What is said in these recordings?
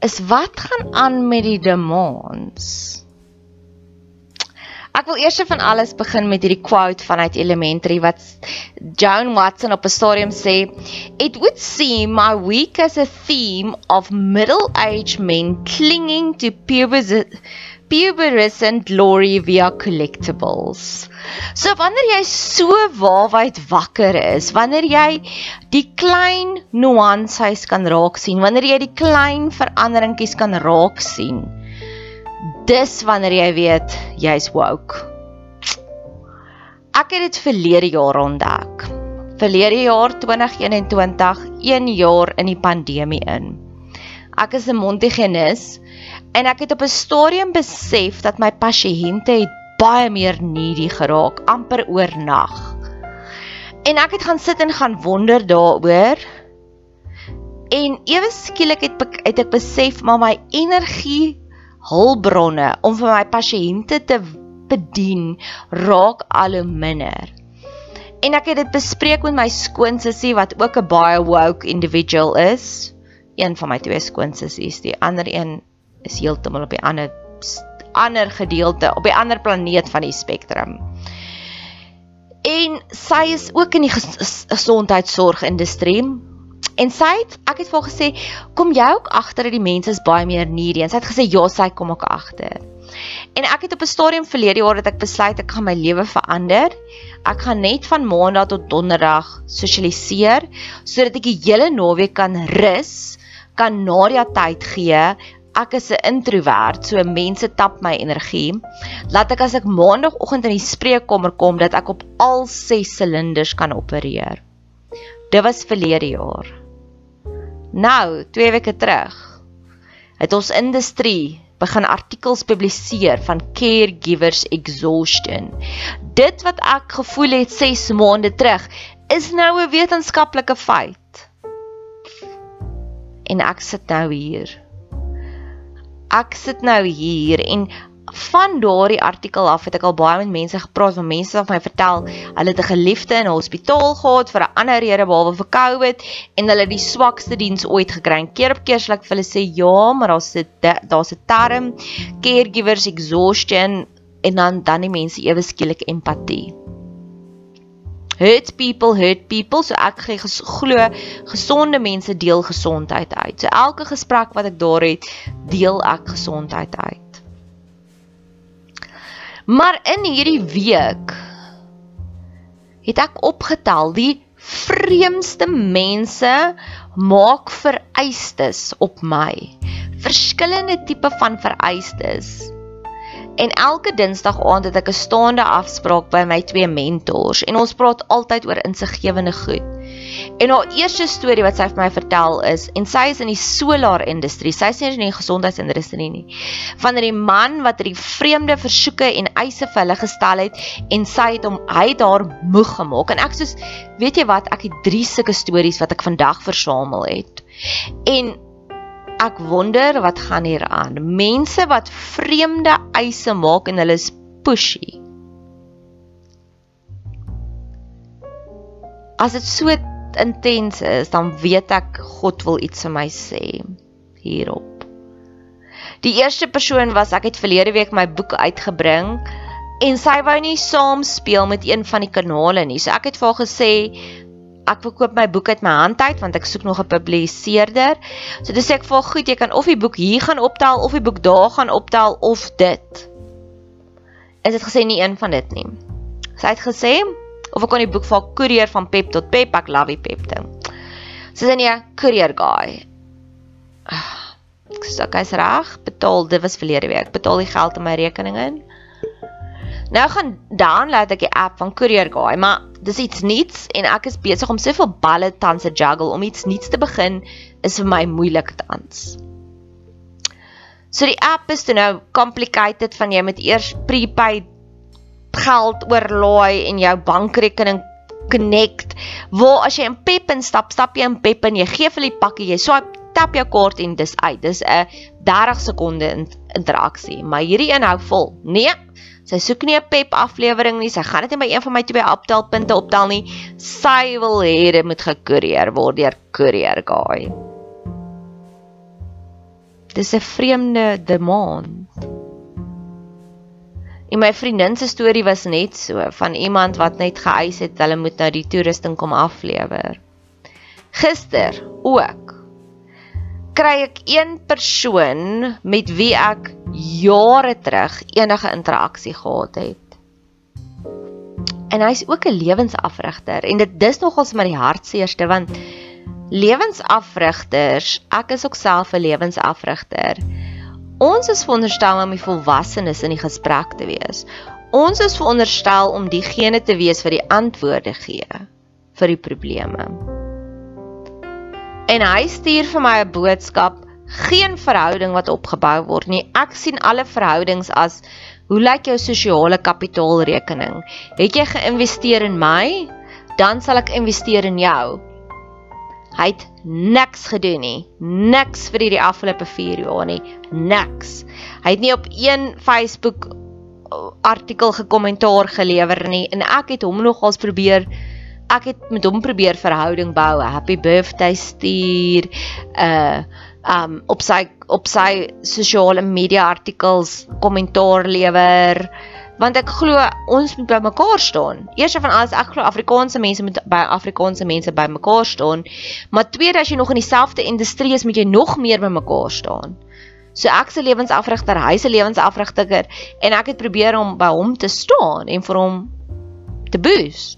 is wat gaan aan met die demons? Ek wil eers van alles begin met hierdie quote vanuit Elementary wat Joan Watson op 'n stadium sê, "It would seem my week as a theme of middle-aged men clinging to pubescent glory via collectibles." So wanneer jy so waarwyd wakker is, wanneer jy die klein nuances kan raak sien, wanneer jy die klein veranderingkies kan raak sien, dis wanneer jy weet jy's woke. Ek het dit verlede jaar ontdek. Verlede jaar 2021, 1 jaar in die pandemie in. Ek is 'n Montigenis en ek het op 'n stadium besef dat my pasiënte het baie meer needy geraak amper oornag. En ek het gaan sit en gaan wonder daaroor. En ewe skielik het het ek besef maar my energie hulpbronne om vir my pasiënte te bedien raak al hoe minder. En ek het dit bespreek met my skoonsussie wat ook 'n baie woke individual is. Een van my twee skoonsussies, die ander een is heeltemal op die ander ander gedeelte op 'n ander planeet van die spektrum. En sy is ook in die gesondheidsorgindustrie. En sy het ek het vir haar gesê, "Kom jy ook agter dat die mense is baie meer needy?" En sy het gesê, "Ja, sy kom ook agter." En ek het op 'n stadium verlede jaar dat ek besluit ek gaan my lewe verander. Ek gaan net van maandag tot donderdag sosialiseer sodat ek die hele naweek kan rus, kan Nadia tyd gee ek is 'n introwert, so mense tap my energie. Laat ek as ek maandagooggend in die spreekkamer kom dat ek op al 6 silinders kan opereer. Dit was verlede jaar. Nou, 2 weke terug, het ons industrie begin artikels publiseer van caregivers exhaustion. Dit wat ek gevoel het 6 maande terug, is nou 'n wetenskaplike feit. En ek sit nou hier. Ek sit nou hier en van daardie artikel af het ek al baie met mense gepraat, van mense wat my vertel hulle het 'n geliefde in 'n hospitaal gehad vir 'n ander rede behalwe vir COVID en hulle het die swakste diens ooit gekry. Keer op keer sal ek vir hulle sê ja, maar daar's 'n daar's 'n term caregivers exhaustion en dan dan die mense ewe skielik empatie. Hurt people hurt people so ek gee ges, glo gesonde mense deel gesondheid uit. So elke gesprek wat ek daar het, deel ek gesondheid uit. Maar in hierdie week het ek opgetel die vreemdste mense maak vereistes op my. Verskillende tipe van vereistes. En elke Dinsdag aand het ek 'n staande afspraak by my twee mentors en ons praat altyd oor insiggewende goed. En haar eerste storie wat sy vir my vertel is en sy is in die solar industrie. Sy is nie in die gesondheidsindustrie nie. Van die man wat hierdie vreemde versoeke en eise vir hulle gestel het en sy het hom hy het haar moeg gemaak. En ek soos weet jy wat, ek het drie sulke stories wat ek vandag versamel het. En ek wonder wat gaan hier aan. Mense wat vreemde eise maak en hulle is pushy. As dit so intens is, dan weet ek God wil iets vir my sê hierop. Die eerste persoon was ek het verlede week my boek uitgebring en sy wou nie saam speel met een van die kanale nie. So ek het vir haar gesê ek wil koop my boek uit my hand uit want ek soek nog 'n publiseerder. So dis ek vir goed, jy kan of die boek hier gaan optel of die boek daar gaan optel of dit. Is dit gesê nie een van dit nie. Sy het gesê of ek kon die boek vir koerier van Pep tot Pep, ek love die Pep ding. Sy sê nee, koerier guy. Ek sê ek's reg, betaal, dit was verlede week, betaal die geld in my rekening in. Nou gaan dan laat ek die app van koerier guy, maar dis iets nuuts en ek is besig om soveel balle tans te juggle om iets nuuts te begin is vir my moeilik tans. So die app is nou complicated van jy moet eers prepaid geld oorlaai en jou bankrekening connect. Waar as jy in Pep instap, stap jy in Pep en jy gee vir die pakkie, jy swipe tap jou kaart en dis uit. Dis 'n 30 sekonde interaksie, maar hierdie een hou vol. Nee. Sy soek nie 'n Pep aflewering nie. Sy gaan dit nie by een van my twee optelpunte optel nie. Sy wil hê dit moet gekoerier word deur Courier Guy. Dis 'n vreemde demand. En my vriendin se storie was net so van iemand wat net geëis het hulle moet nou die toerusting kom aflewer. Gister ook kry ek een persoon met wie ek jare terug enige interaksie gehad het. En hy's ook 'n lewensafrigter en dit dis nogals my hartseerste want lewensafrigters, ek is ook self 'n lewensafrigter. Ons is veronderstel om die volwassenes in die gesprek te wees. Ons is veronderstel om diegene te wees wat die antwoorde gee vir die probleme. En hy stuur vir my 'n boodskap: geen verhouding wat opgebou word nie. Ek sien alle verhoudings as hoe lyk jou sosiale kapitaalrekening? Het jy geïnvesteer in my? Dan sal ek investeer in jou. Hy het niks gedoen nie. Niks vir hierdie afgelope 4 jaar nie. Niks. Hy het nie op een Facebook artikel gekommentaar gelewer nie en ek het hom nogals probeer ek het met hom probeer verhouding bou, happy birthday stuur, uh um op sy op sy sosiale media artikels kommentaar lewer want ek glo ons moet by mekaar staan. Eerste van alles ek glo Afrikaanse mense moet by Afrikaanse mense by mekaar staan. Maar tweede as jy nog in dieselfde industrie is, moet jy nog meer by mekaar staan. So ek se lewensafrigter, hy se lewensafrigter en ek het probeer om by hom te staan en vir hom te boost.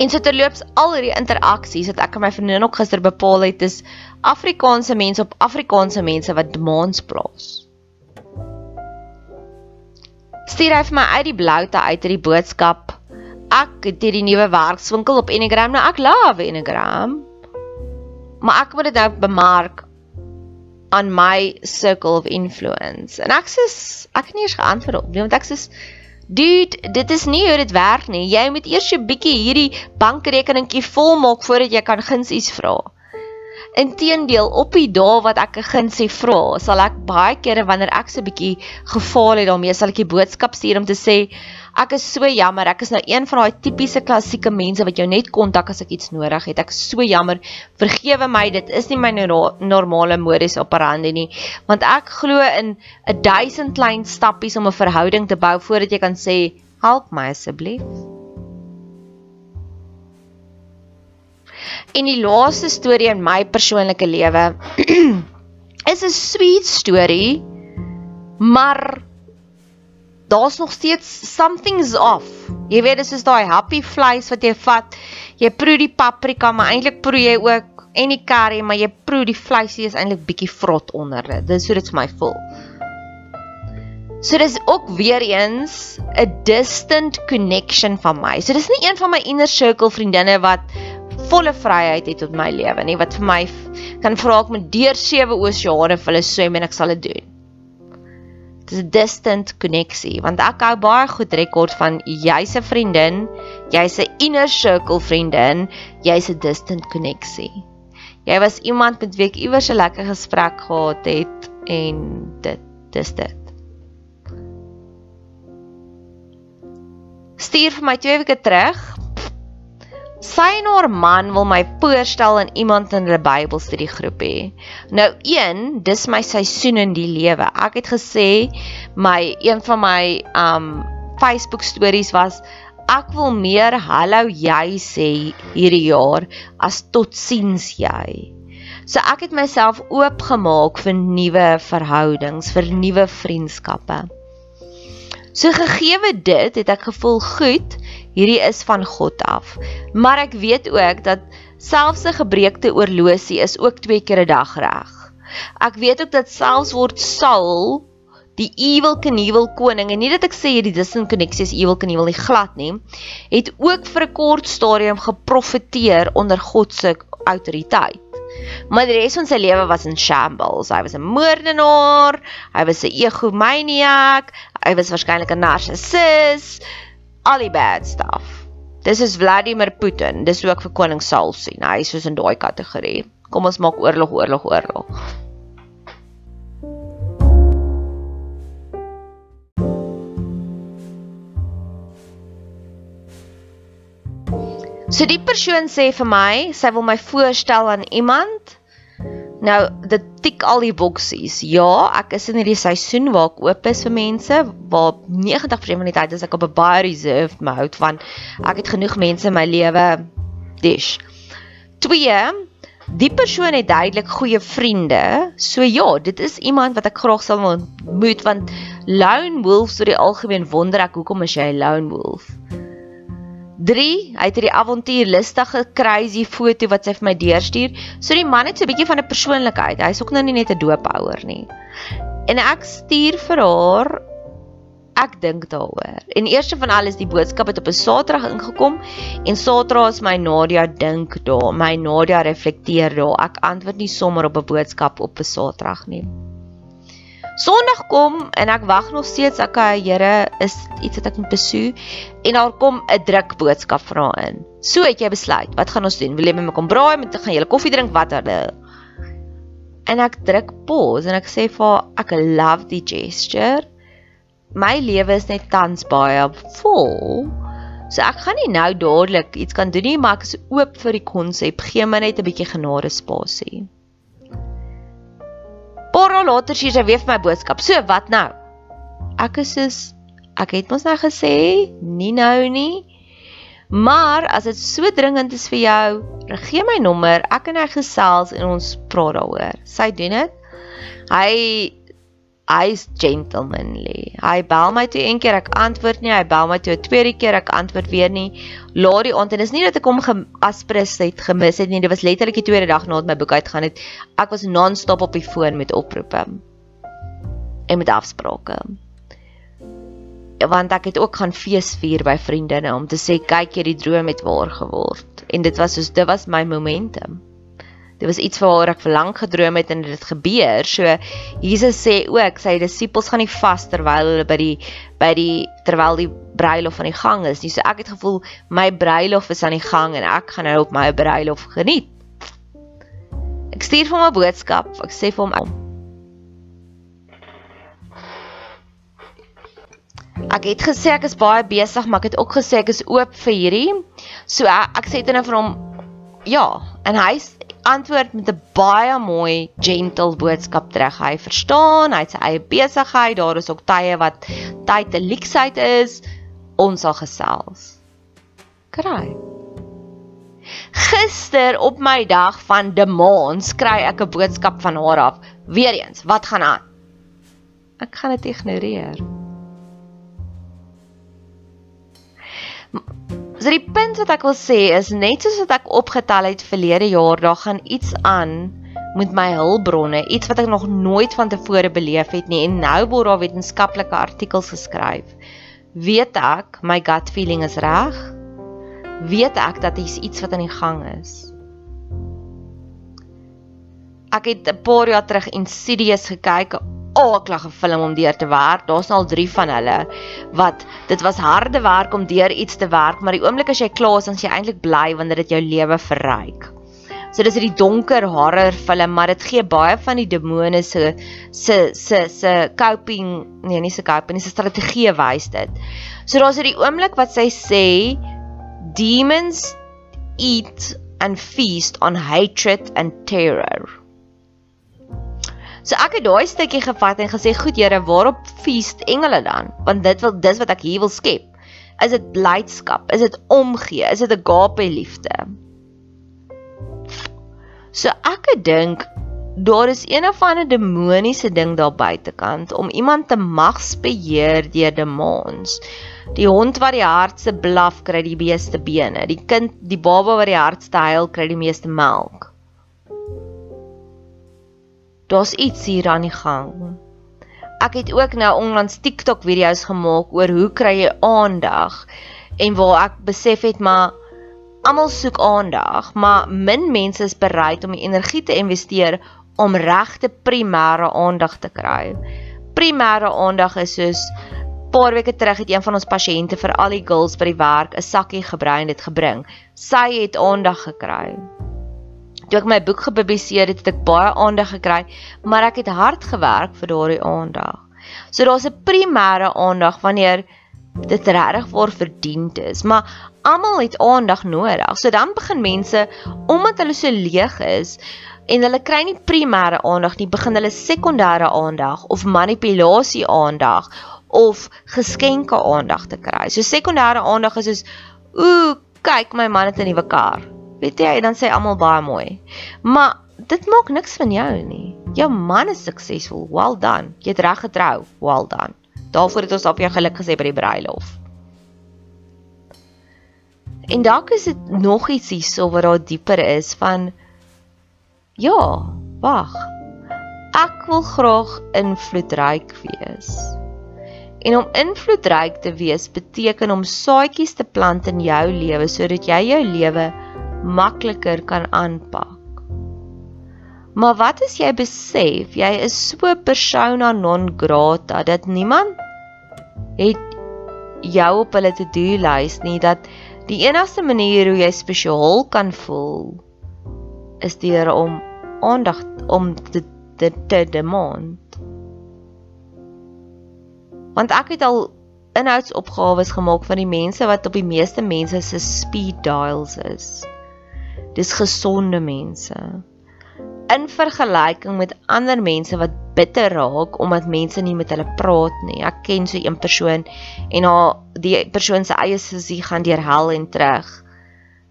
En so terloops al hierdie interaksies wat ek en my vriendin ook gister bepaal het is Afrikaanse mense op Afrikaanse mense wat demands plaas stuur hy vir my uit die bloute uit hierdie boodskap. Ek het hierdie nuwe werkswinkel op Enneagram. Nou ek love Enneagram. Maar ek moet dit nou bemark aan my circle of influence. En ek sê ek het nie eens geantwoord op nie want ek sê Dude, dit is nie hoe dit werk nie. Jy moet eers 'n bietjie hierdie bankrekeningkie volmaak voordat jy kan gunsies vra. Inteendeel, op die dae wat ek 'n gunsie vra, sal ek baie kere wanneer ek so 'n bietjie gefaal het daarmee, sal ek 'n boodskap stuur om te sê ek is so jammer, ek is nou een van daai tipiese klassieke mense wat jou net kontak as ek iets nodig het. Ek is so jammer. Vergewe my, dit is nie my normale modus operandi nie, want ek glo in 'n duisend klein stappies om 'n verhouding te bou voordat jy kan sê help my asseblief. En die laaste storie in my persoonlike lewe is 'n sweet storie, maar daar's nog steeds something's off. Jy weet dis is daai happy vleis wat jy vat. Jy proe die paprika, maar eintlik proe jy ook en die curry, maar jy proe die vleisie is eintlik bietjie vrot onder dit. Dis hoe dit vir my voel. So dis ook weer eens 'n distant connection van my. So dis nie een van my inner circle vriendinne wat volle vryheid het op my lewe nie, wat vir my kan vra ek met deur sewe oseane vir hulle swem en ek sal dit doen dis 'n distant koneksie want ek hou baie goed rekord van jy's 'n vriendin, jy's 'n inner circle vriendin, jy's 'n distant koneksie. Jy was iemand met wie ek iewers 'n lekker gesprek gehad het en dit dis dit. Stuur vir my 2 weke terug Sy en haar man wil my voorstel aan iemand in hulle Bybelstudiegroepie. Nou een, dis my seisoen in die lewe. Ek het gesê my een van my um Facebook stories was ek wil meer hallo jy sê hierdie jaar as totsiens jy. So ek het myself oopgemaak vir nuwe verhoudings, vir nuwe vriendskappe. So gegeewe dit, het ek gevoel goed, hierdie is van God af. Maar ek weet ook dat selfs 'n gebreekte oorlosie is ook twee keer 'n dag reg. Ek weet ook dat selfs word Saul die evil Knievel koning en nie dat ek sê hierdie distant connectie is evil Knievel nie glad nie, het ook vir 'n kort stadium geprofeteer onder God se autoriteit. Maar die res van sy lewe was in shambles. Hy was 'n moordenaar, hy was 'n egomaniac, hy was waarskynlik 'n narcissus al die bad stuff. Dis is Vladimir Putin. Dis ook vir koning Saul sien. Hy is soos in daai kategorie. Kom ons maak oorlog, oorlog, oorlog. So die persoon sê vir my, sy wil my voorstel aan iemand Nou, dit tik al die boksies. Ja, ek is in hierdie seisoen waar ek oop is vir mense, waar 90% van die tyd is ek op 'n baie reserved mode van ek het genoeg mense in my lewe dish. 2 Die persoon het duidelik goeie vriende. So ja, dit is iemand wat ek graag sal ontmoet want lone wolves vir die algemeen wonder ek hoekom is jy 'n lone wolf? 3, hy het hierdie avontuurlustige crazy foto wat sy vir my deurstuur. So die man het so 'n bietjie van 'n persoonlikheid. Hy's ook nou nie net 'n doophouer nie. En ek stuur vir haar ek dink daaroor. En eerste van alles die boodskap het op 'n Saterdag ingekom en Saterdag is my Nadia dink daar, my Nadia reflekteer daar. Ek antwoord nie sommer op 'n boodskap op 'n Saterdag nie. Sondag kom en ek wag nog steeds ek okay, Here is iets wat ek moet besoek en daar kom 'n druk boodskap vra in. So het jy besluit, wat gaan ons doen? Wil jy met my kom braai met gaan julle koffie drink wat hulle? En ek druk pause en ek sê vir ek love die gesture. My lewe is net tans baie vol. So ek gaan nie nou dadelik iets kan doen nie, maar ek is oop vir die konsep. Gee my net 'n bietjie genade spasie. Paar dae later stuur sy weer vir my boodskap. So, wat nou? Ek is soos ek het mos nou gesê, nie nou nie. Maar as dit so dringend is vir jou, gee my nommer. Ek en hy gesels en ons praat daaroor. Sy doen dit. Hy hy's gentlemanly. Hy bel my toe een keer ek antwoord nie, hy bel my toe 'n tweede keer ek antwoord weer nie. Laat die aand en dis nie dat ek hom aspres het gemis het nie. Dit was letterlik die tweede dag nadat my boek uitgaan het. Ek was non-stop op die foon met oproepe en met afsprake. Want ek het ook gaan feesvier by vriendinne om te sê kyk jy die droom het waar geword en dit was soos dit was my momentum. Dit was iets waaroor ek vir lank gedroom het en dit het gebeur. So Jesus sê ook sy disippels gaan nie vas terwyl hulle by die by die terwyl die bruilof aan die gang is nie. So ek het gevoel my bruilof is aan die gang en ek gaan nou op my bruilof geniet. Ek stuur vir hom 'n boodskap. Ek sê vir hom Ek het gesê ek is baie besig, maar ek het ook gesê ek is oop vir hierdie. So ek, ek sê dit nou vir hom ja, en hy antwoord met 'n baie mooi gentle boodskap terug. Hy verstaan, hy het sy eie besigheid, daar is ook tye wat tyd te leksheid is. Ons sal gesels. Kry. Gister op my dag van demons kry ek 'n boodskap van haar af. Weereens, wat gaan aan? Ek gaan dit ignoreer. So die punt wat ek wil sê is net soos wat ek opgetel het verlede jaar, daar gaan iets aan met my hulpbronne, iets wat ek nog nooit van tevore beleef het nie en nou word daar wetenskaplike artikels geskryf. Weet ek my gut feeling is reg? Weet ek dat dit iets wat aan die gang is? Ek het 'n paar jaar terug Insidious gekyk, aaklige film om deur te werk. Daar's al 3 van hulle wat dit was harde werk om deur iets te werk, maar die oomblik as jy klaar is, dan is jy eintlik bly wanneer dit jou lewe verryk. So dis 'n donker horror film, maar dit gee baie van die demone se se se se coping, nee, nie se coping, nie se strategie wys dit. So daar's hierdie oomblik wat sy sê demons eat and feast on hatred and terror. So ek het daai stukkie gevat en gesê, "Goed Here, waarop feest engele dan? Want dit wil dis wat ek hier wil skep. Is dit blydskap? Is dit omgee? Is dit 'n agape liefde?" So ek dink daar is een of ander demoniese ding daar buitekant om iemand te magsbeheer deur demons. Die hond wat die hardste blaf kry die meeste bene. Die kind, die baba wat die hardste huil kry die meeste melk daar's iets hier aan die gang. Ek het ook nou onlangs TikTok video's gemaak oor hoe kry jy aandag en waar ek besef het maar almal soek aandag, maar min mense is bereid om die energie te investeer om regte primêre aandag te kry. Primêre aandag is soos paar weke terug het een van ons pasiënte vir al die girls by die werk 'n sakkie gebrei en dit gebring. Sy het aandag gekry toe ek my boek gepubliseer het, het ek baie aandag gekry, maar ek het hard gewerk vir daardie aandag. So daar's 'n primêre aandag wanneer dit regtig word verdiend is, maar almal het aandag nodig. So dan begin mense omdat hulle so leeg is en hulle kry nie primêre aandag nie, begin hulle sekondêre aandag of manipulasie aandag of geskenke aandag te kry. So sekondêre aandag is soos ooh, kyk my man het 'n nuwe kar. Weet jy, dan sê almal baie mooi. Maar dit maak niks van jou nie. Jou man is suksesvol. Well done. Jy het reg getrou. Well done. Daarvoor het ons op jou geluk gesê by die bruilof. En dalk is dit nog iets hierso wat daar dieper is van ja, wag. Ek wil graag invloedryk wees. En om invloedryk te wees beteken om saadjies te plant in jou lewe sodat jy jou lewe makliker kan aanpak. Maar wat as jy besef jy is so persona non grata dat niemand het jou op hulle to-do lys nie dat die enigste manier hoe jy spesiaal kan voel is deur om aandag om te te, te demand. Want ek het al inhoudsopgawes gemaak van die mense wat op die meeste mense se speed dials is. Dis gesonde mense. In vergelyking met ander mense wat bitter raak omdat mense nie met hulle praat nie. Ek ken so een persoon en haar die persoon se eie sussie gaan deur hel en terug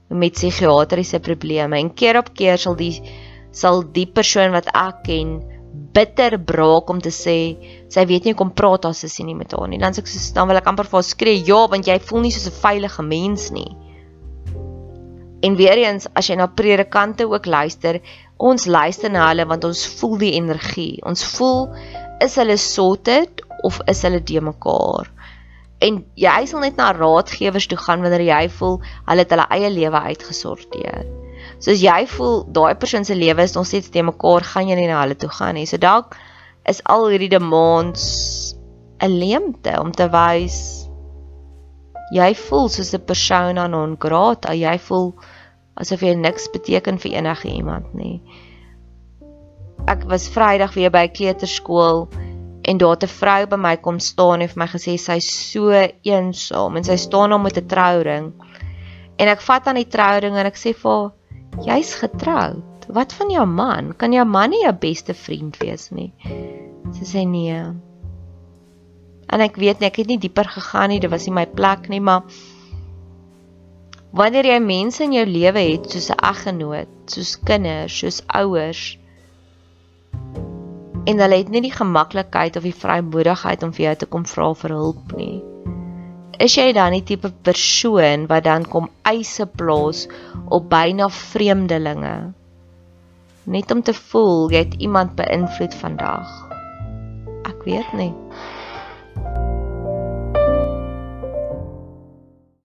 met psigiatriese probleme en keer op keer sal die sal die persoon wat ek ken bitter braak om te sê sy weet nie kom praat haar sussie nie met haar nie. Dan sê ek so dan wil ek amper vir haar skree ja want jy voel nie soos 'n veilige mens nie. En weer eens, as jy na predikante ook luister, ons luister na hulle want ons voel die energie. Ons voel is hulle sorted of is hulle de mekaar? En jy sal net na raadgewers toe gaan wanneer jy voel hulle het hulle eie lewe uitgesorteer. So as jy voel daai persoon se lewe is nog steeds te mekaar, gaan jy nie na hulle toe gaan nie. So dalk is al hierdie demons 'n leemte om te wys jy voel soos 'n persona non grata, jy voel asof jy niks beteken vir enige iemand nie. Ek was Vrydag weer by kleuterskool en daar 'n vrou by my kom staan en vir my gesê sy's so eensaam en sy staan daar met 'n trouring. En ek vat aan die trouring en ek sê vir haar, jy's getroud. Wat van jou man? Kan jou man nie jou beste vriend wees nie? Sy sê nee. En ek weet nie, ek het nie dieper gegaan nie, dit was nie my plek nie, maar wanneer jy mense in jou lewe het soos 'n eggenoot, soos kinders, soos ouers en hulle het nie die gemaklikheid of die vrymoedigheid om vir jou te kom vra vir hulp nie. Is jy dan die tipe persoon wat dan kom eise plaas op byna vreemdelinge net om te voel jy het iemand beïnvloed vandag? Ek weet nie.